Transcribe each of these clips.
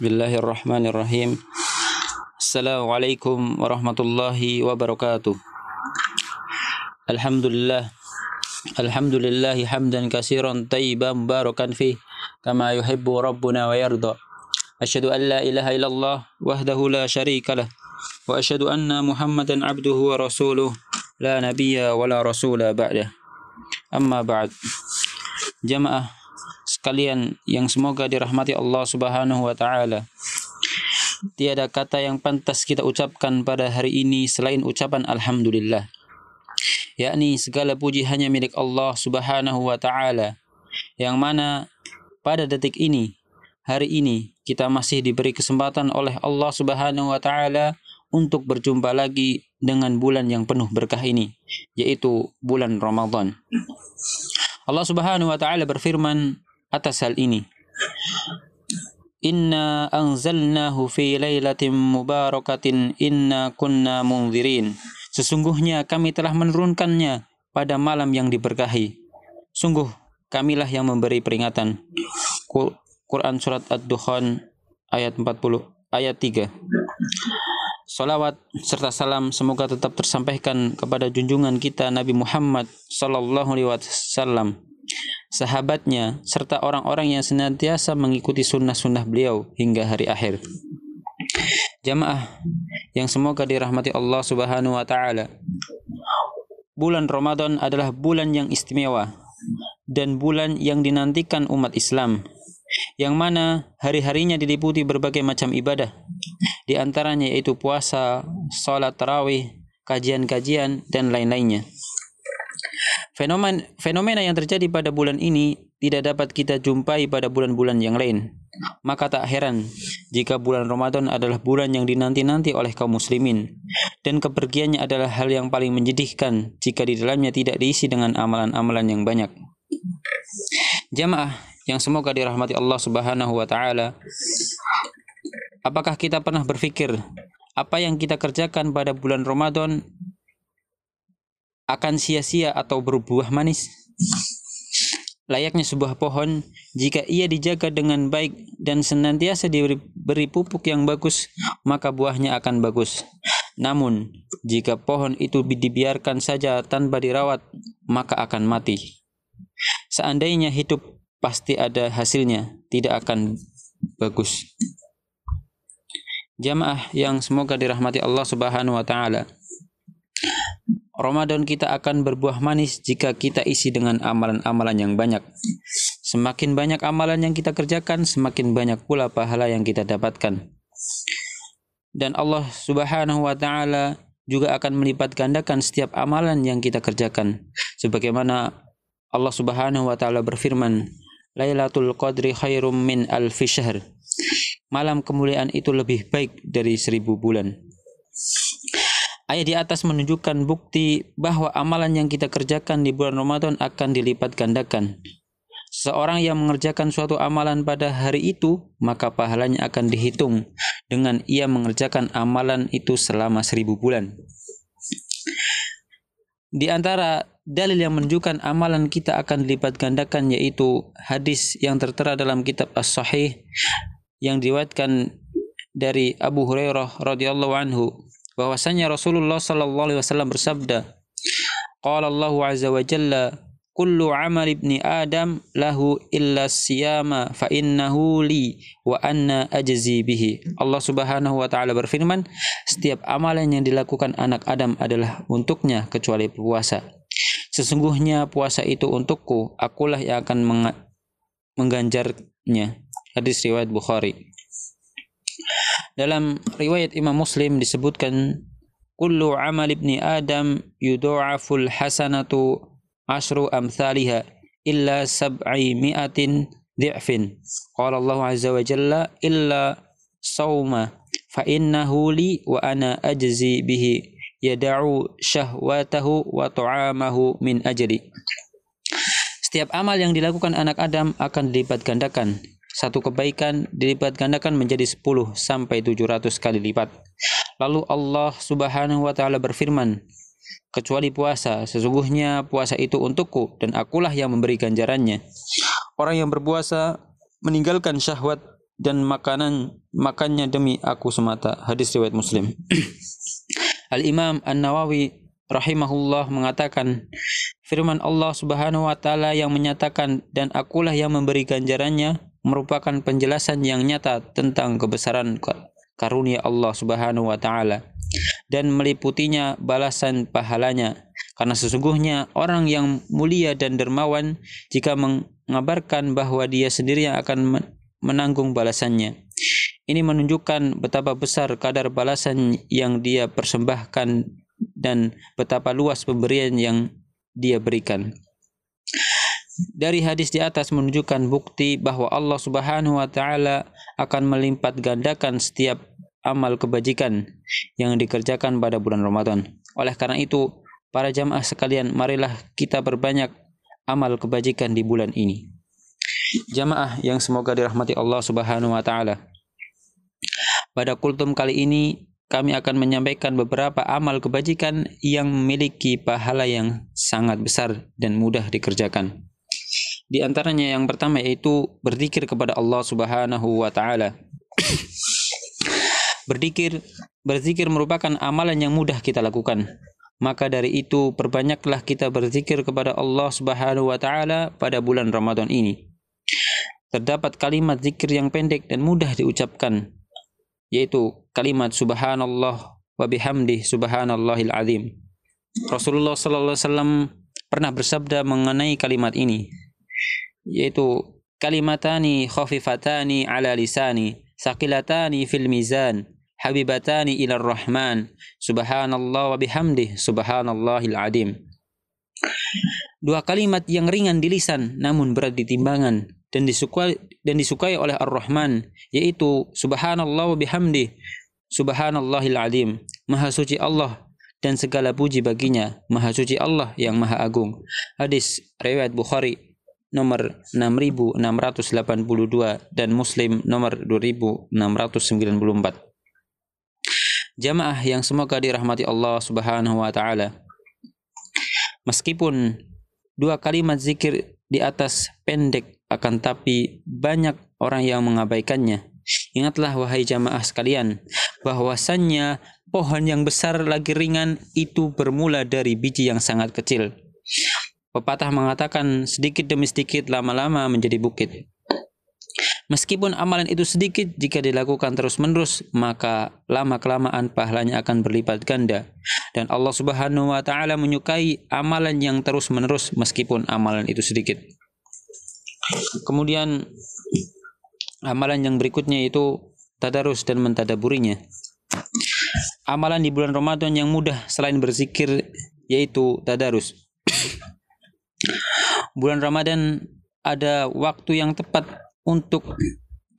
Bismillahirrahmanirrahim. Assalamualaikum warahmatullahi wabarakatuh. Alhamdulillah. Alhamdulillahi hamdan kasiran tayyiban barakan fi kama yuhibbu rabbuna wa yarda. Asyhadu an la ilaha illallah wahdahu la syarika lah wa asyhadu anna Muhammadan abduhu wa rasuluh la nabiyya wa la rasula ba'dah. Amma ba'd. Jamaah sekalian yang semoga dirahmati Allah Subhanahu wa taala. Tiada kata yang pantas kita ucapkan pada hari ini selain ucapan alhamdulillah. Yakni segala puji hanya milik Allah Subhanahu wa taala. Yang mana pada detik ini, hari ini kita masih diberi kesempatan oleh Allah Subhanahu wa taala untuk berjumpa lagi dengan bulan yang penuh berkah ini, yaitu bulan Ramadan. Allah Subhanahu wa taala berfirman atas hal ini. Inna anzalnahu fi lailatin mubarakatin inna kunna munzirin. Sesungguhnya kami telah menurunkannya pada malam yang diberkahi. Sungguh kamilah yang memberi peringatan. Quran surat Ad-Dukhan ayat 40 ayat 3. Salawat serta salam semoga tetap tersampaikan kepada junjungan kita Nabi Muhammad sallallahu alaihi wasallam sahabatnya, serta orang-orang yang senantiasa mengikuti sunnah-sunnah beliau hingga hari akhir. Jamaah yang semoga dirahmati Allah Subhanahu wa taala. Bulan Ramadan adalah bulan yang istimewa dan bulan yang dinantikan umat Islam yang mana hari-harinya diliputi berbagai macam ibadah di antaranya yaitu puasa, salat tarawih, kajian-kajian dan lain-lainnya. Fenomena, fenomena yang terjadi pada bulan ini tidak dapat kita jumpai pada bulan-bulan yang lain. Maka tak heran jika bulan Ramadan adalah bulan yang dinanti-nanti oleh kaum muslimin dan kepergiannya adalah hal yang paling menjadikan jika di dalamnya tidak diisi dengan amalan-amalan yang banyak. Jamaah yang semoga dirahmati Allah Subhanahu wa taala. Apakah kita pernah berpikir apa yang kita kerjakan pada bulan Ramadan akan sia-sia atau berbuah manis. Layaknya sebuah pohon, jika ia dijaga dengan baik dan senantiasa diberi pupuk yang bagus, maka buahnya akan bagus. Namun, jika pohon itu dibiarkan saja tanpa dirawat, maka akan mati. Seandainya hidup pasti ada hasilnya, tidak akan bagus. Jamaah yang semoga dirahmati Allah Subhanahu wa taala. Ramadan kita akan berbuah manis jika kita isi dengan amalan-amalan yang banyak. Semakin banyak amalan yang kita kerjakan, semakin banyak pula pahala yang kita dapatkan. Dan Allah Subhanahu wa taala juga akan melipat gandakan setiap amalan yang kita kerjakan. Sebagaimana Allah Subhanahu wa taala berfirman, "Lailatul Qadri khairum min alfi syahr." Malam kemuliaan itu lebih baik dari seribu bulan. Ayat di atas menunjukkan bukti bahwa amalan yang kita kerjakan di bulan Ramadan akan dilipat gandakan. Seorang yang mengerjakan suatu amalan pada hari itu, maka pahalanya akan dihitung dengan ia mengerjakan amalan itu selama seribu bulan. Di antara dalil yang menunjukkan amalan kita akan dilipat gandakan yaitu hadis yang tertera dalam kitab As-Sahih yang diriwayatkan dari Abu Hurairah radhiyallahu anhu bahwasanya Rasulullah sallallahu alaihi wasallam bersabda Qala Allah azza wa jalla kullu amal ibni adam lahu illa siyama fa innahu li wa anna ajzi bihi. Allah Subhanahu wa taala berfirman setiap amalan yang dilakukan anak Adam adalah untuknya kecuali puasa. Sesungguhnya puasa itu untukku akulah yang akan mengganjarnya. Hadis riwayat Bukhari dalam riwayat Imam Muslim disebutkan kullu amal ibni Adam yudha'aful hasanatu asru amthaliha illa sab'i mi'atin dhi'fin. Qala Allah azza wa jalla illa sawma fa innahu li wa ana ajzi bihi yada'u syahwatahu wa ta'amahu min ajli. Setiap amal yang dilakukan anak Adam akan dilipat gandakan satu kebaikan dilipat gandakan menjadi 10 sampai 700 kali lipat. Lalu Allah Subhanahu wa taala berfirman, kecuali puasa, sesungguhnya puasa itu untukku dan akulah yang memberi ganjarannya. Orang yang berpuasa meninggalkan syahwat dan makanan makannya demi aku semata. Hadis riwayat Muslim. Al-Imam An-Nawawi rahimahullah mengatakan firman Allah Subhanahu wa taala yang menyatakan dan akulah yang memberi ganjarannya merupakan penjelasan yang nyata tentang kebesaran karunia Allah Subhanahu wa taala dan meliputinya balasan pahalanya karena sesungguhnya orang yang mulia dan dermawan jika mengabarkan bahwa dia sendiri yang akan menanggung balasannya. Ini menunjukkan betapa besar kadar balasan yang dia persembahkan dan betapa luas pemberian yang dia berikan. Dari hadis di atas menunjukkan bukti bahwa Allah Subhanahu wa taala akan melipat gandakan setiap amal kebajikan yang dikerjakan pada bulan Ramadan. Oleh karena itu, para jamaah sekalian, marilah kita berbanyak amal kebajikan di bulan ini. Jamaah yang semoga dirahmati Allah Subhanahu wa taala. Pada kultum kali ini kami akan menyampaikan beberapa amal kebajikan yang memiliki pahala yang sangat besar dan mudah dikerjakan. Di antaranya yang pertama yaitu berzikir kepada Allah Subhanahu wa taala. berzikir berzikir merupakan amalan yang mudah kita lakukan. Maka dari itu perbanyaklah kita berzikir kepada Allah Subhanahu wa taala pada bulan Ramadan ini terdapat kalimat zikir yang pendek dan mudah diucapkan yaitu kalimat subhanallah wa bihamdi subhanallahil azim. Rasulullah sallallahu alaihi wasallam pernah bersabda mengenai kalimat ini yaitu kalimatani khafifatani ala lisani saqilatani fil mizan habibatani ila rahman subhanallah wa bihamdi subhanallahil azim. Dua kalimat yang ringan di lisan namun berat di timbangan dan disukai dan disukai oleh Ar-Rahman yaitu subhanallah wa bihamdi subhanallahil azim maha suci Allah dan segala puji baginya maha suci Allah yang maha agung. Hadis riwayat Bukhari nomor 6682 dan Muslim nomor 2694 Jamaah yang semoga dirahmati Allah Subhanahu wa taala Meskipun dua kalimat zikir di atas pendek akan tapi banyak orang yang mengabaikannya. Ingatlah wahai jamaah sekalian, bahwasannya pohon yang besar lagi ringan itu bermula dari biji yang sangat kecil. Pepatah mengatakan sedikit demi sedikit lama-lama menjadi bukit. Meskipun amalan itu sedikit, jika dilakukan terus-menerus, maka lama-kelamaan pahalanya akan berlipat ganda. Dan Allah Subhanahu wa taala menyukai amalan yang terus-menerus meskipun amalan itu sedikit. Kemudian amalan yang berikutnya itu tadarus dan mentadaburinya. Amalan di bulan Ramadan yang mudah selain berzikir yaitu tadarus. Bulan Ramadan ada waktu yang tepat untuk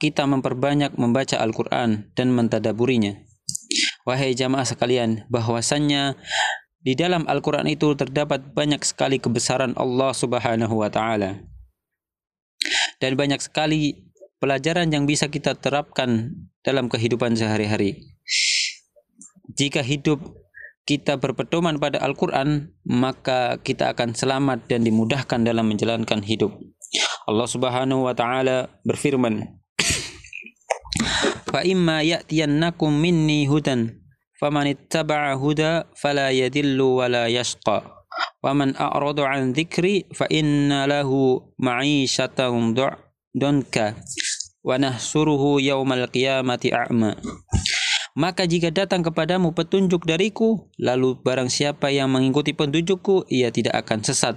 kita memperbanyak membaca Al-Quran dan mentadaburinya. Wahai jamaah sekalian, bahwasannya di dalam Al-Quran itu terdapat banyak sekali kebesaran Allah Subhanahu wa Ta'ala dan banyak sekali pelajaran yang bisa kita terapkan dalam kehidupan sehari-hari. Jika hidup kita berpedoman pada Al-Quran, maka kita akan selamat dan dimudahkan dalam menjalankan hidup. Allah Subhanahu wa taala berfirman, "Fa'imma ya'tiyannakum minni hudan, faman ittaba'a huda fala yadillu wa la yashqa." Waman a'radu an dzikri fa inna lahu ma'isyatahum donka wa nahsuruhu yaumal qiyamati a'ma. Maka jika datang kepadamu petunjuk dariku, lalu barang siapa yang mengikuti petunjukku, ia tidak akan sesat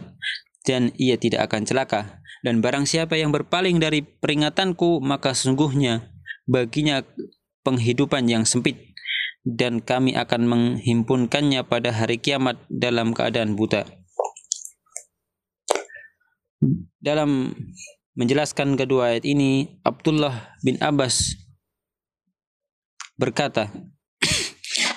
dan ia tidak akan celaka. Dan barang siapa yang berpaling dari peringatanku, maka sesungguhnya baginya penghidupan yang sempit dan kami akan menghimpunkannya pada hari kiamat dalam keadaan buta. Dalam menjelaskan kedua ayat ini, Abdullah bin Abbas berkata,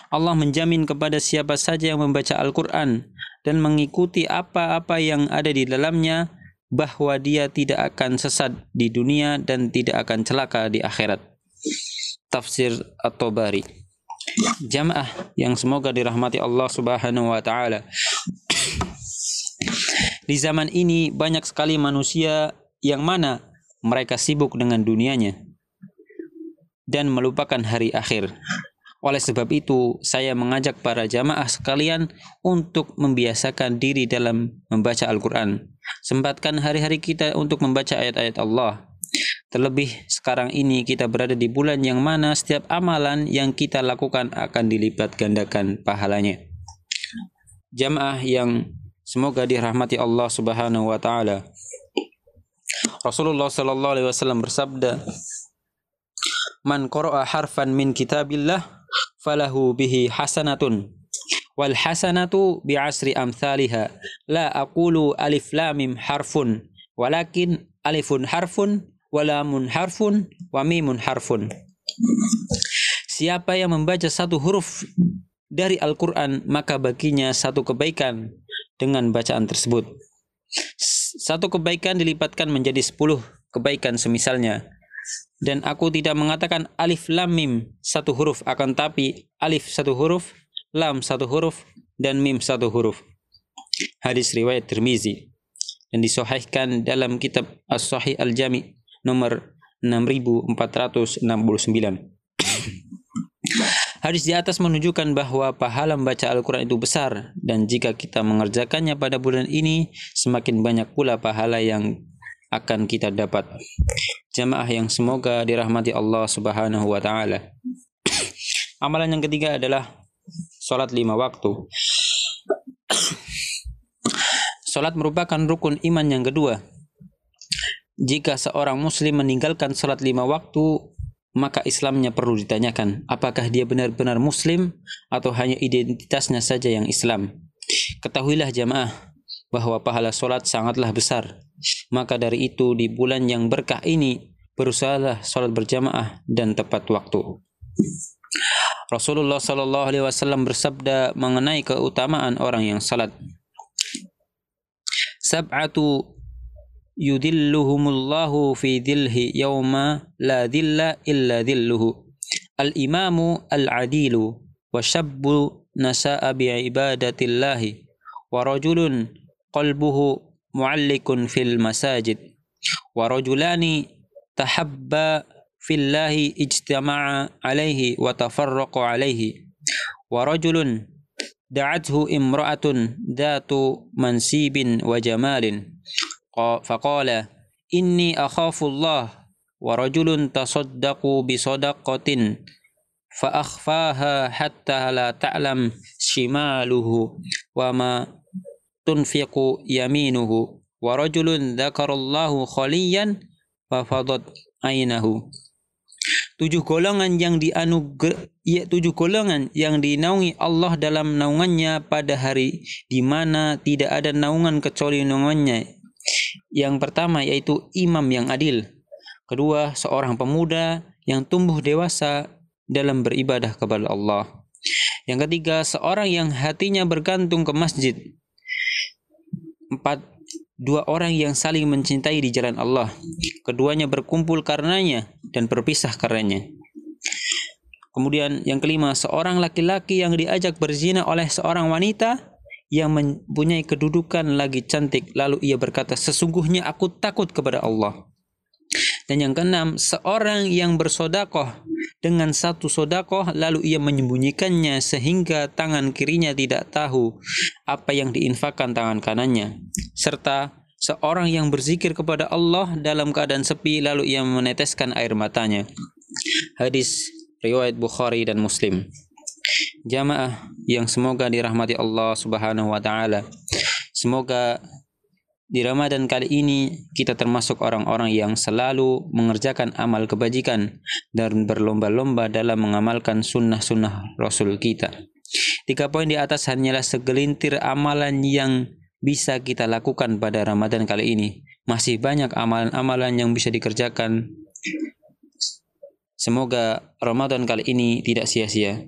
Allah menjamin kepada siapa saja yang membaca Al-Quran dan mengikuti apa-apa yang ada di dalamnya bahwa dia tidak akan sesat di dunia dan tidak akan celaka di akhirat. Tafsir At-Tabari jamaah yang semoga dirahmati Allah Subhanahu wa taala. Di zaman ini banyak sekali manusia yang mana mereka sibuk dengan dunianya. Dan melupakan hari akhir. Oleh sebab itu, saya mengajak para jamaah sekalian untuk membiasakan diri dalam membaca Al-Quran. Sempatkan hari-hari kita untuk membaca ayat-ayat Allah. Terlebih sekarang ini kita berada di bulan yang mana setiap amalan yang kita lakukan akan dilipat gandakan pahalanya. Jamaah yang semoga dirahmati Allah Subhanahu wa taala. Rasulullah sallallahu alaihi wasallam bersabda, "Man qara'a harfan min kitabillah falahu bihi hasanatun. Wal hasanatu bi asri amthaliha. La aqulu alif lam mim harfun. Walakin alifun harfun walamun harfun wa mimun harfun. Siapa yang membaca satu huruf dari Al-Quran, maka baginya satu kebaikan dengan bacaan tersebut. Satu kebaikan dilipatkan menjadi sepuluh kebaikan semisalnya dan aku tidak mengatakan alif lam mim satu huruf akan tapi alif satu huruf lam satu huruf dan mim satu huruf. Hadis riwayat Tirmizi. Dan disahihkan dalam kitab As-Sahih Al-Jami nomor 6469 Hadis di atas menunjukkan bahwa pahala membaca Al-Quran itu besar. Dan jika kita mengerjakannya pada bulan ini semakin banyak pula pahala yang akan kita dapat. Jamaah yang semoga dirahmati Allah Subhanahu wa taala. Amalan yang ketiga adalah salat lima waktu. Salat merupakan rukun iman yang kedua. Jika seorang muslim meninggalkan salat lima waktu, maka Islamnya perlu ditanyakan, apakah dia benar-benar muslim atau hanya identitasnya saja yang Islam. Ketahuilah jamaah bahwa pahala salat sangatlah besar maka dari itu di bulan yang berkah ini berusahalah sholat berjamaah dan tepat waktu. Rasulullah Shallallahu Alaihi Wasallam bersabda mengenai keutamaan orang yang salat. Sab'atu yudilluhumullahu fi dhilhi yawma la dhilla illa dhilluhu. Al-imamu al-adilu wa syabbu nasa'a bi'ibadatillahi wa rajulun qalbuhu mu'allikun fil masajid. Wa rajulani tahabba fillahi ijtama'a alaihi wa tafarraqa alaihi wa rajulun da'athu imra'atun dhatu mansibin wa jamalin. Faqala inni akhafu Allah. Wa rajulun tasaddaqu bi sadaqatin fa akhfaha hatta la ta'lam shimaluhu wa ma tunfiqu yaminuhu wa rajulun dzakarallahu khaliyan fa fadat ainahu tujuh golongan yang dianugerah ya tujuh golongan yang dinaungi Allah dalam naungannya pada hari di mana tidak ada naungan kecuali naungannya. Yang pertama yaitu imam yang adil. Kedua seorang pemuda yang tumbuh dewasa dalam beribadah kepada Allah. Yang ketiga seorang yang hatinya bergantung ke masjid Empat, dua orang yang saling mencintai di jalan Allah. Keduanya berkumpul karenanya dan berpisah karenanya. Kemudian yang kelima, seorang laki-laki yang diajak berzina oleh seorang wanita yang mempunyai kedudukan lagi cantik. Lalu ia berkata, sesungguhnya aku takut kepada Allah. Dan yang keenam, seorang yang bersodakoh dengan satu sodakoh lalu ia menyembunyikannya sehingga tangan kirinya tidak tahu apa yang diinfakkan tangan kanannya. Serta seorang yang berzikir kepada Allah dalam keadaan sepi lalu ia meneteskan air matanya. Hadis riwayat Bukhari dan Muslim. Jamaah yang semoga dirahmati Allah Subhanahu wa taala. Semoga di Ramadan kali ini kita termasuk orang-orang yang selalu mengerjakan amal kebajikan dan berlomba-lomba dalam mengamalkan sunnah-sunnah Rasul kita. Tiga poin di atas hanyalah segelintir amalan yang bisa kita lakukan pada Ramadan kali ini. Masih banyak amalan-amalan yang bisa dikerjakan. Semoga Ramadan kali ini tidak sia-sia.